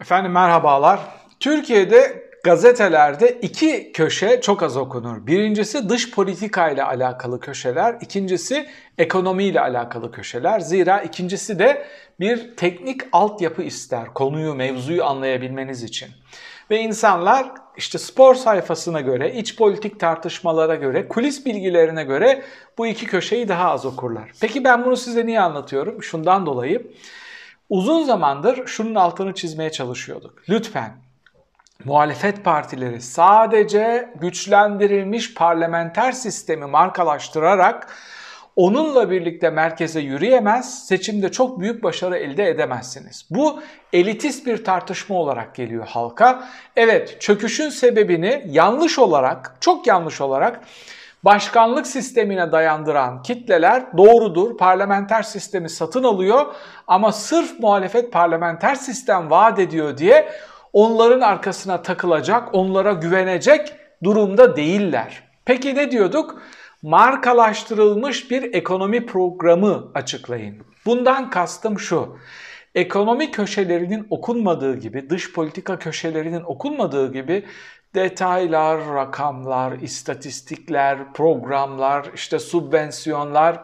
Efendim merhabalar. Türkiye'de gazetelerde iki köşe çok az okunur. Birincisi dış politika ile alakalı köşeler, ikincisi ekonomi ile alakalı köşeler. Zira ikincisi de bir teknik altyapı ister konuyu, mevzuyu anlayabilmeniz için. Ve insanlar işte spor sayfasına göre, iç politik tartışmalara göre, kulis bilgilerine göre bu iki köşeyi daha az okurlar. Peki ben bunu size niye anlatıyorum? Şundan dolayı uzun zamandır şunun altını çizmeye çalışıyorduk. Lütfen muhalefet partileri sadece güçlendirilmiş parlamenter sistemi markalaştırarak onunla birlikte merkeze yürüyemez, seçimde çok büyük başarı elde edemezsiniz. Bu elitist bir tartışma olarak geliyor halka. Evet, çöküşün sebebini yanlış olarak, çok yanlış olarak başkanlık sistemine dayandıran kitleler doğrudur. Parlamenter sistemi satın alıyor ama sırf muhalefet parlamenter sistem vaat ediyor diye onların arkasına takılacak, onlara güvenecek durumda değiller. Peki ne diyorduk? Markalaştırılmış bir ekonomi programı açıklayın. Bundan kastım şu. Ekonomi köşelerinin okunmadığı gibi, dış politika köşelerinin okunmadığı gibi detaylar, rakamlar, istatistikler, programlar, işte subvensiyonlar,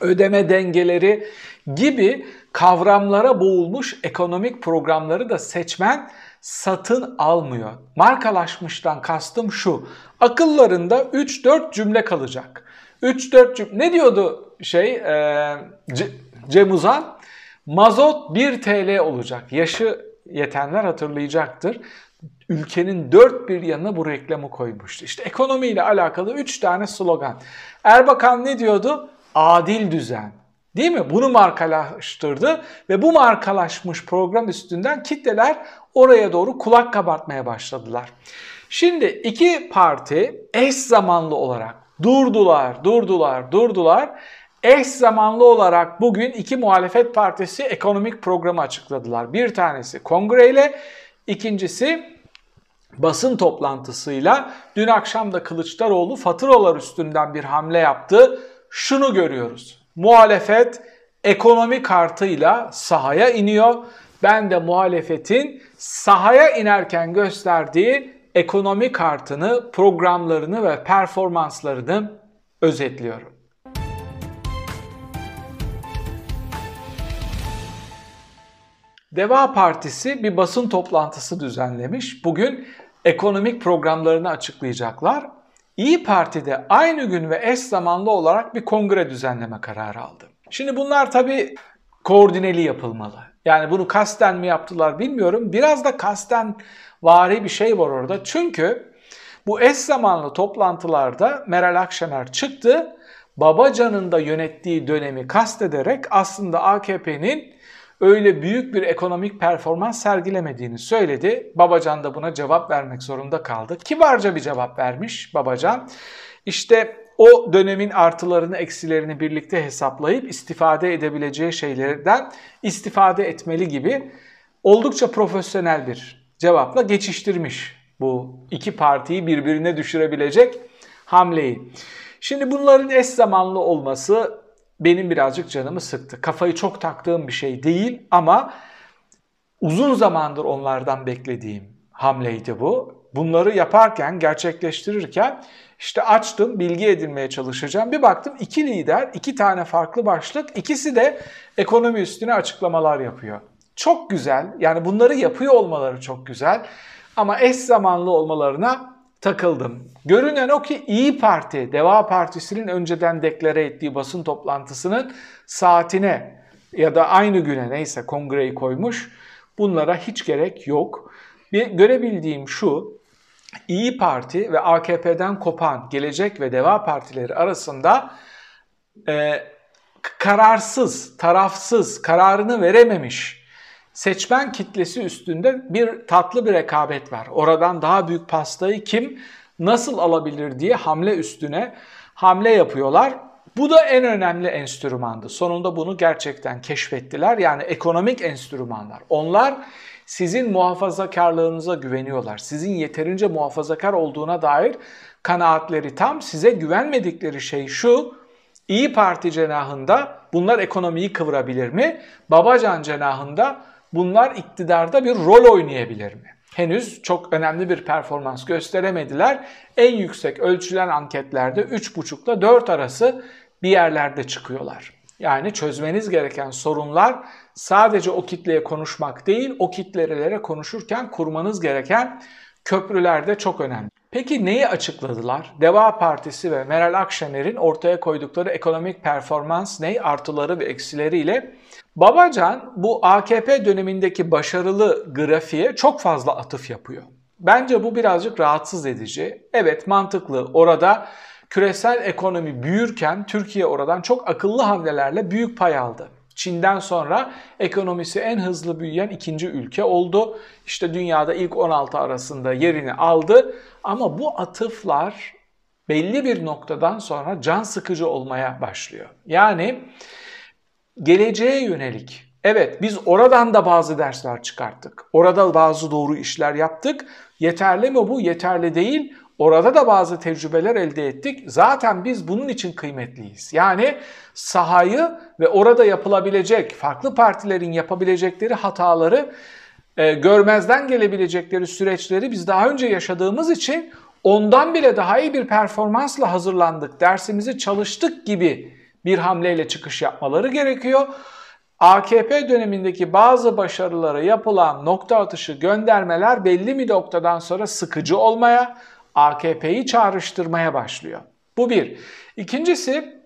ödeme dengeleri gibi kavramlara boğulmuş ekonomik programları da seçmen satın almıyor. Markalaşmıştan kastım şu. Akıllarında 3-4 cümle kalacak. 3-4 cümle. Ne diyordu şey e, Cem Uzan? Mazot 1 TL olacak. Yaşı yetenler hatırlayacaktır ülkenin dört bir yanına bu reklamı koymuştu. İşte ekonomiyle alakalı üç tane slogan. Erbakan ne diyordu? Adil düzen. Değil mi? Bunu markalaştırdı ve bu markalaşmış program üstünden kitleler oraya doğru kulak kabartmaya başladılar. Şimdi iki parti eş zamanlı olarak durdular, durdular, durdular. Eş zamanlı olarak bugün iki muhalefet partisi ekonomik programı açıkladılar. Bir tanesi kongreyle, ikincisi basın toplantısıyla dün akşam da Kılıçdaroğlu faturalar üstünden bir hamle yaptı. Şunu görüyoruz. Muhalefet ekonomi kartıyla sahaya iniyor. Ben de muhalefetin sahaya inerken gösterdiği ekonomi kartını, programlarını ve performanslarını özetliyorum. Deva Partisi bir basın toplantısı düzenlemiş. Bugün ekonomik programlarını açıklayacaklar. İyi Parti de aynı gün ve eş zamanlı olarak bir kongre düzenleme kararı aldı. Şimdi bunlar tabii koordineli yapılmalı. Yani bunu kasten mi yaptılar bilmiyorum. Biraz da kasten vari bir şey var orada. Çünkü bu eş zamanlı toplantılarda Meral Akşener çıktı. Babacan'ın da yönettiği dönemi kastederek aslında AKP'nin öyle büyük bir ekonomik performans sergilemediğini söyledi. Babacan da buna cevap vermek zorunda kaldı. Kibarca bir cevap vermiş Babacan. İşte o dönemin artılarını eksilerini birlikte hesaplayıp istifade edebileceği şeylerden istifade etmeli gibi oldukça profesyonel bir cevapla geçiştirmiş bu iki partiyi birbirine düşürebilecek hamleyi. Şimdi bunların eş zamanlı olması benim birazcık canımı sıktı. Kafayı çok taktığım bir şey değil ama uzun zamandır onlardan beklediğim hamleydi bu. Bunları yaparken, gerçekleştirirken işte açtım, bilgi edinmeye çalışacağım. Bir baktım iki lider, iki tane farklı başlık, ikisi de ekonomi üstüne açıklamalar yapıyor. Çok güzel, yani bunları yapıyor olmaları çok güzel ama eş zamanlı olmalarına takıldım. Görünen o ki İyi Parti, Deva Partisi'nin önceden deklare ettiği basın toplantısının saatine ya da aynı güne neyse kongreyi koymuş. Bunlara hiç gerek yok. Bir görebildiğim şu, İyi Parti ve AKP'den kopan Gelecek ve Deva Partileri arasında e, kararsız, tarafsız, kararını verememiş seçmen kitlesi üstünde bir tatlı bir rekabet var. Oradan daha büyük pastayı kim nasıl alabilir diye hamle üstüne hamle yapıyorlar. Bu da en önemli enstrümandı. Sonunda bunu gerçekten keşfettiler. Yani ekonomik enstrümanlar. Onlar sizin muhafazakarlığınıza güveniyorlar. Sizin yeterince muhafazakar olduğuna dair kanaatleri tam. Size güvenmedikleri şey şu. İyi Parti cenahında bunlar ekonomiyi kıvırabilir mi? Babacan cenahında bunlar iktidarda bir rol oynayabilir mi? Henüz çok önemli bir performans gösteremediler. En yüksek ölçülen anketlerde 3,5 ile 4 arası bir yerlerde çıkıyorlar. Yani çözmeniz gereken sorunlar sadece o kitleye konuşmak değil, o kitlelere konuşurken kurmanız gereken köprüler de çok önemli. Peki neyi açıkladılar? Deva Partisi ve Meral Akşener'in ortaya koydukları ekonomik performans ne artıları ve eksileriyle Babacan bu AKP dönemindeki başarılı grafiğe çok fazla atıf yapıyor. Bence bu birazcık rahatsız edici. Evet mantıklı. Orada küresel ekonomi büyürken Türkiye oradan çok akıllı hamlelerle büyük pay aldı. Çin'den sonra ekonomisi en hızlı büyüyen ikinci ülke oldu. İşte dünyada ilk 16 arasında yerini aldı. Ama bu atıflar belli bir noktadan sonra can sıkıcı olmaya başlıyor. Yani geleceğe yönelik Evet biz oradan da bazı dersler çıkarttık. Orada bazı doğru işler yaptık. Yeterli mi bu? Yeterli değil. Orada da bazı tecrübeler elde ettik. Zaten biz bunun için kıymetliyiz. Yani sahayı ve orada yapılabilecek, farklı partilerin yapabilecekleri hataları e, görmezden gelebilecekleri süreçleri biz daha önce yaşadığımız için ondan bile daha iyi bir performansla hazırlandık, dersimizi çalıştık gibi bir hamleyle çıkış yapmaları gerekiyor. AKP dönemindeki bazı başarılara yapılan nokta atışı göndermeler belli bir noktadan sonra sıkıcı olmaya, AKP'yi çağrıştırmaya başlıyor. Bu bir. İkincisi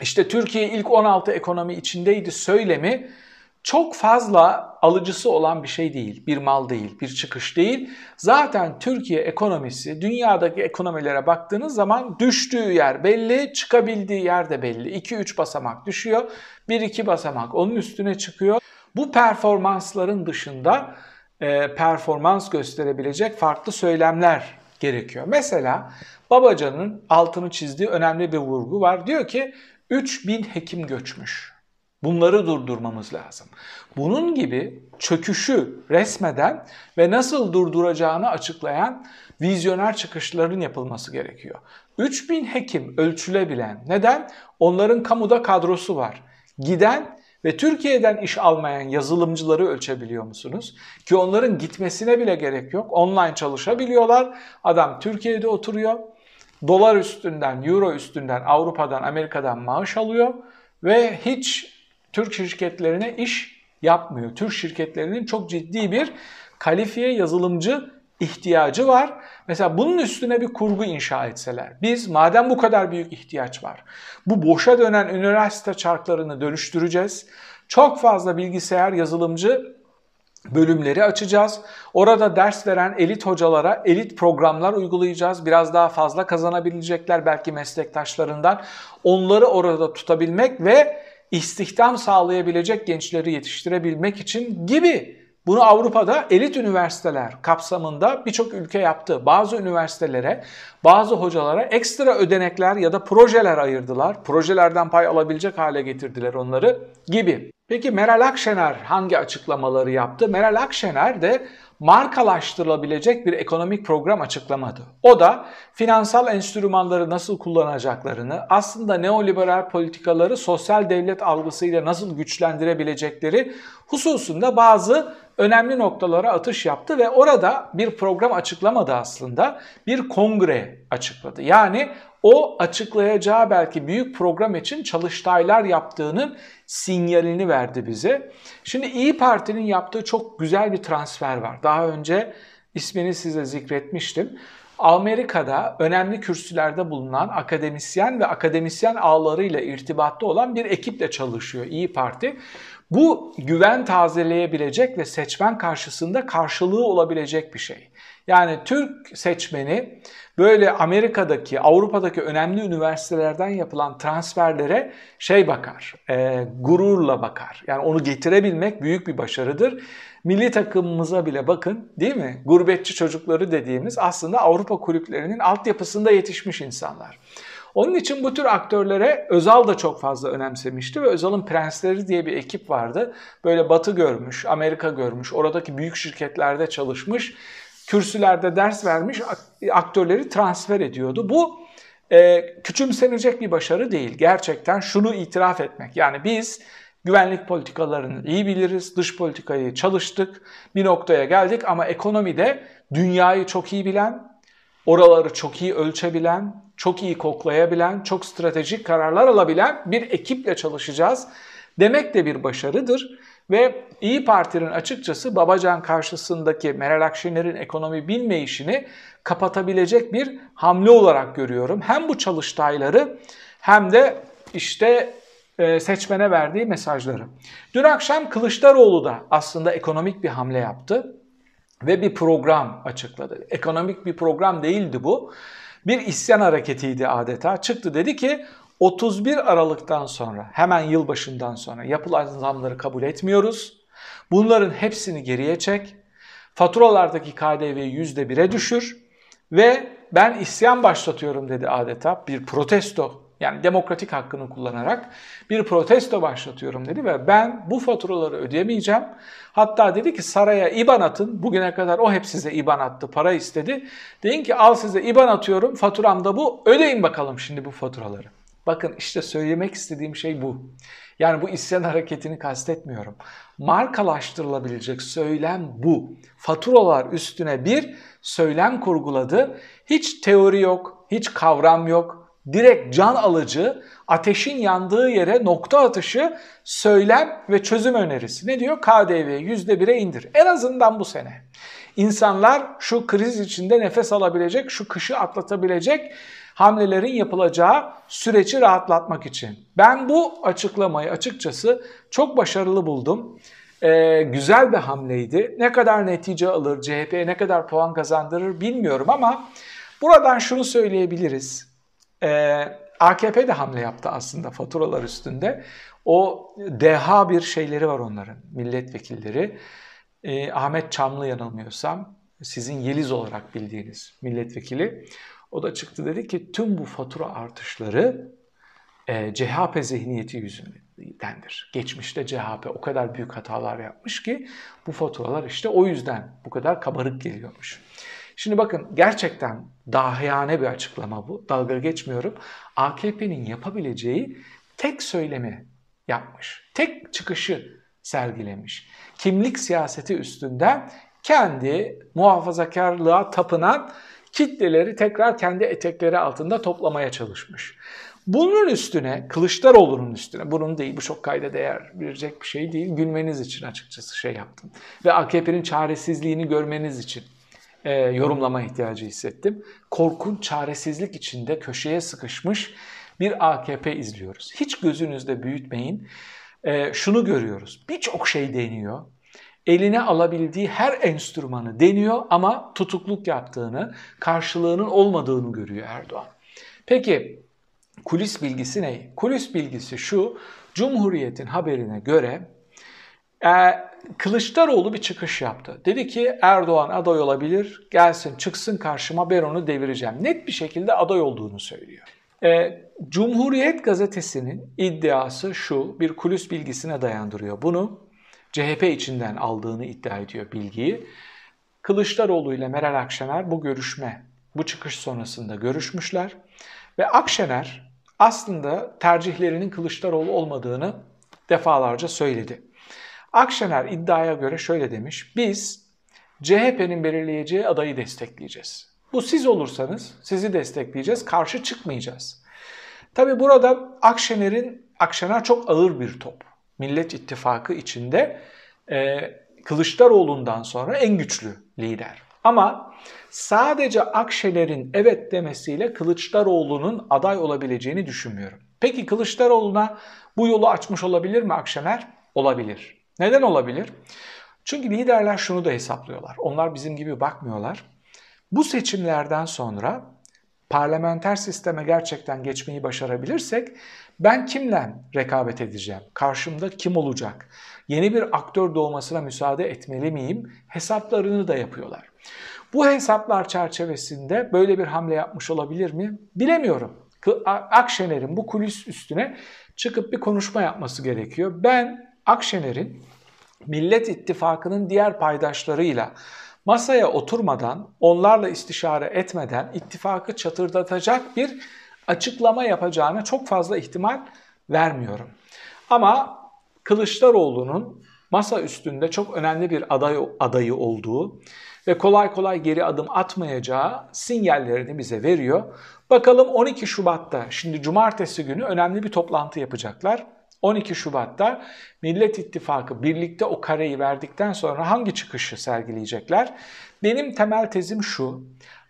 işte Türkiye ilk 16 ekonomi içindeydi söylemi çok fazla alıcısı olan bir şey değil. Bir mal değil, bir çıkış değil. Zaten Türkiye ekonomisi dünyadaki ekonomilere baktığınız zaman düştüğü yer belli, çıkabildiği yer de belli. 2-3 basamak düşüyor, 1-2 basamak onun üstüne çıkıyor. Bu performansların dışında e, performans gösterebilecek farklı söylemler gerekiyor. Mesela Babacan'ın altını çizdiği önemli bir vurgu var. Diyor ki 3000 hekim göçmüş. Bunları durdurmamız lazım. Bunun gibi çöküşü resmeden ve nasıl durduracağını açıklayan vizyoner çıkışların yapılması gerekiyor. 3000 hekim ölçülebilen. Neden? Onların kamuda kadrosu var. Giden ve Türkiye'den iş almayan yazılımcıları ölçebiliyor musunuz? Ki onların gitmesine bile gerek yok. Online çalışabiliyorlar. Adam Türkiye'de oturuyor. Dolar üstünden, euro üstünden, Avrupa'dan, Amerika'dan maaş alıyor ve hiç Türk şirketlerine iş yapmıyor. Türk şirketlerinin çok ciddi bir kalifiye yazılımcı ihtiyacı var. Mesela bunun üstüne bir kurgu inşa etseler. Biz madem bu kadar büyük ihtiyaç var, bu boşa dönen üniversite çarklarını dönüştüreceğiz. Çok fazla bilgisayar yazılımcı bölümleri açacağız. Orada ders veren elit hocalara elit programlar uygulayacağız. Biraz daha fazla kazanabilecekler belki meslektaşlarından. Onları orada tutabilmek ve istihdam sağlayabilecek gençleri yetiştirebilmek için gibi bunu Avrupa'da elit üniversiteler kapsamında birçok ülke yaptı. Bazı üniversitelere, bazı hocalara ekstra ödenekler ya da projeler ayırdılar. Projelerden pay alabilecek hale getirdiler onları gibi. Peki Meral Akşener hangi açıklamaları yaptı? Meral Akşener de markalaştırılabilecek bir ekonomik program açıklamadı. O da finansal enstrümanları nasıl kullanacaklarını, aslında neoliberal politikaları sosyal devlet algısıyla nasıl güçlendirebilecekleri hususunda bazı önemli noktalara atış yaptı ve orada bir program açıklamadı aslında. Bir kongre açıkladı. Yani o açıklayacağı belki büyük program için çalıştaylar yaptığının sinyalini verdi bize. Şimdi İyi Parti'nin yaptığı çok güzel bir transfer var. Daha önce ismini size zikretmiştim. Amerika'da önemli kürsülerde bulunan akademisyen ve akademisyen ağlarıyla irtibatta olan bir ekiple çalışıyor İyi Parti. Bu güven tazeleyebilecek ve seçmen karşısında karşılığı olabilecek bir şey. Yani Türk seçmeni böyle Amerika'daki, Avrupa'daki önemli üniversitelerden yapılan transferlere şey bakar, e, gururla bakar. Yani onu getirebilmek büyük bir başarıdır. Milli takımımıza bile bakın değil mi? Gurbetçi çocukları dediğimiz aslında Avrupa kulüplerinin altyapısında yetişmiş insanlar. Onun için bu tür aktörlere Özal da çok fazla önemsemişti ve Özal'ın Prensleri diye bir ekip vardı. Böyle Batı görmüş, Amerika görmüş, oradaki büyük şirketlerde çalışmış, kürsülerde ders vermiş aktörleri transfer ediyordu. Bu e, küçümsenecek bir başarı değil. Gerçekten şunu itiraf etmek. Yani biz Güvenlik politikalarını iyi biliriz, dış politikayı çalıştık, bir noktaya geldik ama ekonomide dünyayı çok iyi bilen, oraları çok iyi ölçebilen, çok iyi koklayabilen, çok stratejik kararlar alabilen bir ekiple çalışacağız demek de bir başarıdır. Ve İyi Parti'nin açıkçası Babacan karşısındaki Meral Akşener'in ekonomi bilmeyişini kapatabilecek bir hamle olarak görüyorum. Hem bu çalıştayları hem de işte e, seçmene verdiği mesajları. Dün akşam Kılıçdaroğlu da aslında ekonomik bir hamle yaptı ve bir program açıkladı. Ekonomik bir program değildi bu. Bir isyan hareketiydi adeta. Çıktı dedi ki 31 Aralık'tan sonra hemen yılbaşından sonra yapılan zamları kabul etmiyoruz. Bunların hepsini geriye çek. Faturalardaki KDV'yi %1'e düşür ve ben isyan başlatıyorum dedi adeta. Bir protesto yani demokratik hakkını kullanarak bir protesto başlatıyorum dedi ve ben bu faturaları ödeyemeyeceğim. Hatta dedi ki saraya IBAN atın. Bugüne kadar o hep size IBAN attı, para istedi. Deyin ki al size IBAN atıyorum, faturam da bu. Ödeyin bakalım şimdi bu faturaları. Bakın işte söylemek istediğim şey bu. Yani bu isyan hareketini kastetmiyorum. Markalaştırılabilecek söylem bu. Faturalar üstüne bir söylem kurguladı. Hiç teori yok, hiç kavram yok. Direkt can alıcı, ateşin yandığı yere nokta atışı, söylem ve çözüm önerisi. Ne diyor? KDV %1'e indir. En azından bu sene. İnsanlar şu kriz içinde nefes alabilecek, şu kışı atlatabilecek hamlelerin yapılacağı süreci rahatlatmak için. Ben bu açıklamayı açıkçası çok başarılı buldum. Ee, güzel bir hamleydi. Ne kadar netice alır, CHP'ye ne kadar puan kazandırır bilmiyorum ama buradan şunu söyleyebiliriz. Ee, AKP de hamle yaptı aslında faturalar üstünde. O deha bir şeyleri var onların, milletvekilleri. Ee, Ahmet Çamlı yanılmıyorsam, sizin Yeliz olarak bildiğiniz milletvekili. O da çıktı dedi ki tüm bu fatura artışları e, CHP zihniyeti yüzündendir. Geçmişte CHP o kadar büyük hatalar yapmış ki bu faturalar işte o yüzden bu kadar kabarık geliyormuş. Şimdi bakın gerçekten dahiyane bir açıklama bu. Dalga geçmiyorum. AKP'nin yapabileceği tek söylemi yapmış. Tek çıkışı sergilemiş. Kimlik siyaseti üstünden kendi muhafazakarlığa tapınan kitleleri tekrar kendi etekleri altında toplamaya çalışmış. Bunun üstüne Kılıçdaroğlu'nun üstüne bunun değil bu çok kayda değer verecek bir şey değil gülmeniz için açıkçası şey yaptım. Ve AKP'nin çaresizliğini görmeniz için e, yorumlama ihtiyacı hissettim. Korkunç çaresizlik içinde köşeye sıkışmış bir AKP izliyoruz. Hiç gözünüzde büyütmeyin. E, şunu görüyoruz. Birçok şey deniyor eline alabildiği her enstrümanı deniyor ama tutukluk yaptığını, karşılığının olmadığını görüyor Erdoğan. Peki kulis bilgisi ne? Kulis bilgisi şu, Cumhuriyet'in haberine göre e, Kılıçdaroğlu bir çıkış yaptı. Dedi ki Erdoğan aday olabilir, gelsin çıksın karşıma ben onu devireceğim. Net bir şekilde aday olduğunu söylüyor. E, Cumhuriyet gazetesinin iddiası şu, bir kulis bilgisine dayandırıyor bunu. CHP içinden aldığını iddia ediyor bilgiyi. Kılıçdaroğlu ile Meral Akşener bu görüşme, bu çıkış sonrasında görüşmüşler ve Akşener aslında tercihlerinin Kılıçdaroğlu olmadığını defalarca söyledi. Akşener iddiaya göre şöyle demiş, biz CHP'nin belirleyeceği adayı destekleyeceğiz. Bu siz olursanız sizi destekleyeceğiz, karşı çıkmayacağız. Tabi burada Akşener'in, Akşener çok ağır bir top. Millet İttifakı içinde e, Kılıçdaroğlu'ndan sonra en güçlü lider. Ama sadece Akşener'in evet demesiyle Kılıçdaroğlu'nun aday olabileceğini düşünmüyorum. Peki Kılıçdaroğlu'na bu yolu açmış olabilir mi Akşener? Olabilir. Neden olabilir? Çünkü liderler şunu da hesaplıyorlar. Onlar bizim gibi bakmıyorlar. Bu seçimlerden sonra parlamenter sisteme gerçekten geçmeyi başarabilirsek ben kimle rekabet edeceğim? Karşımda kim olacak? Yeni bir aktör doğmasına müsaade etmeli miyim? Hesaplarını da yapıyorlar. Bu hesaplar çerçevesinde böyle bir hamle yapmış olabilir mi? Bilemiyorum. Akşener'in bu kulis üstüne çıkıp bir konuşma yapması gerekiyor. Ben Akşener'in Millet İttifakı'nın diğer paydaşlarıyla masaya oturmadan, onlarla istişare etmeden ittifakı çatırdatacak bir açıklama yapacağına çok fazla ihtimal vermiyorum. Ama Kılıçdaroğlu'nun masa üstünde çok önemli bir aday adayı olduğu ve kolay kolay geri adım atmayacağı sinyallerini bize veriyor. Bakalım 12 Şubat'ta şimdi cumartesi günü önemli bir toplantı yapacaklar. 12 Şubat'ta Millet İttifakı birlikte o kareyi verdikten sonra hangi çıkışı sergileyecekler? Benim temel tezim şu.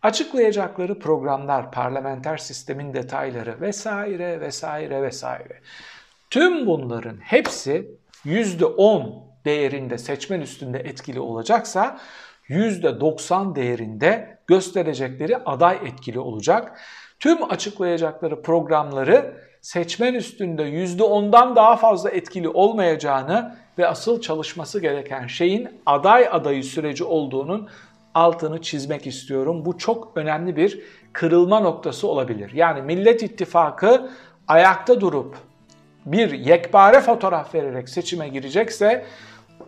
Açıklayacakları programlar, parlamenter sistemin detayları vesaire vesaire vesaire. Tüm bunların hepsi %10 değerinde seçmen üstünde etkili olacaksa %90 değerinde gösterecekleri aday etkili olacak. Tüm açıklayacakları programları seçmen üstünde %10'dan daha fazla etkili olmayacağını ve asıl çalışması gereken şeyin aday adayı süreci olduğunun altını çizmek istiyorum. Bu çok önemli bir kırılma noktası olabilir. Yani Millet İttifakı ayakta durup bir yekpare fotoğraf vererek seçime girecekse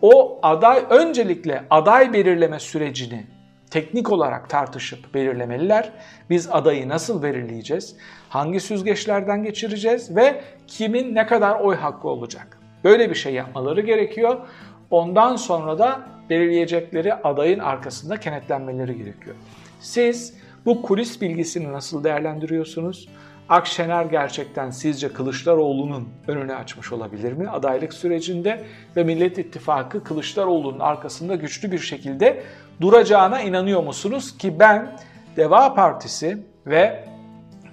o aday öncelikle aday belirleme sürecini teknik olarak tartışıp belirlemeliler. Biz adayı nasıl belirleyeceğiz? Hangi süzgeçlerden geçireceğiz ve kimin ne kadar oy hakkı olacak? Böyle bir şey yapmaları gerekiyor. Ondan sonra da belirleyecekleri adayın arkasında kenetlenmeleri gerekiyor. Siz bu kulis bilgisini nasıl değerlendiriyorsunuz? Akşener gerçekten sizce Kılıçdaroğlu'nun önünü açmış olabilir mi adaylık sürecinde ve Millet İttifakı Kılıçdaroğlu'nun arkasında güçlü bir şekilde duracağına inanıyor musunuz ki ben Deva Partisi ve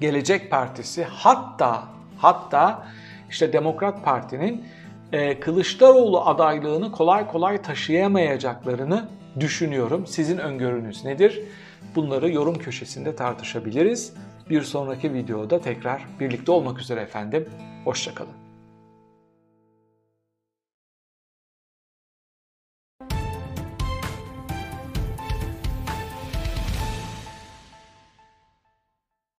Gelecek Partisi hatta hatta işte Demokrat Parti'nin e, Kılıçdaroğlu adaylığını kolay kolay taşıyamayacaklarını düşünüyorum. Sizin öngörünüz nedir? Bunları yorum köşesinde tartışabiliriz. Bir sonraki videoda tekrar birlikte olmak üzere efendim. Hoşçakalın.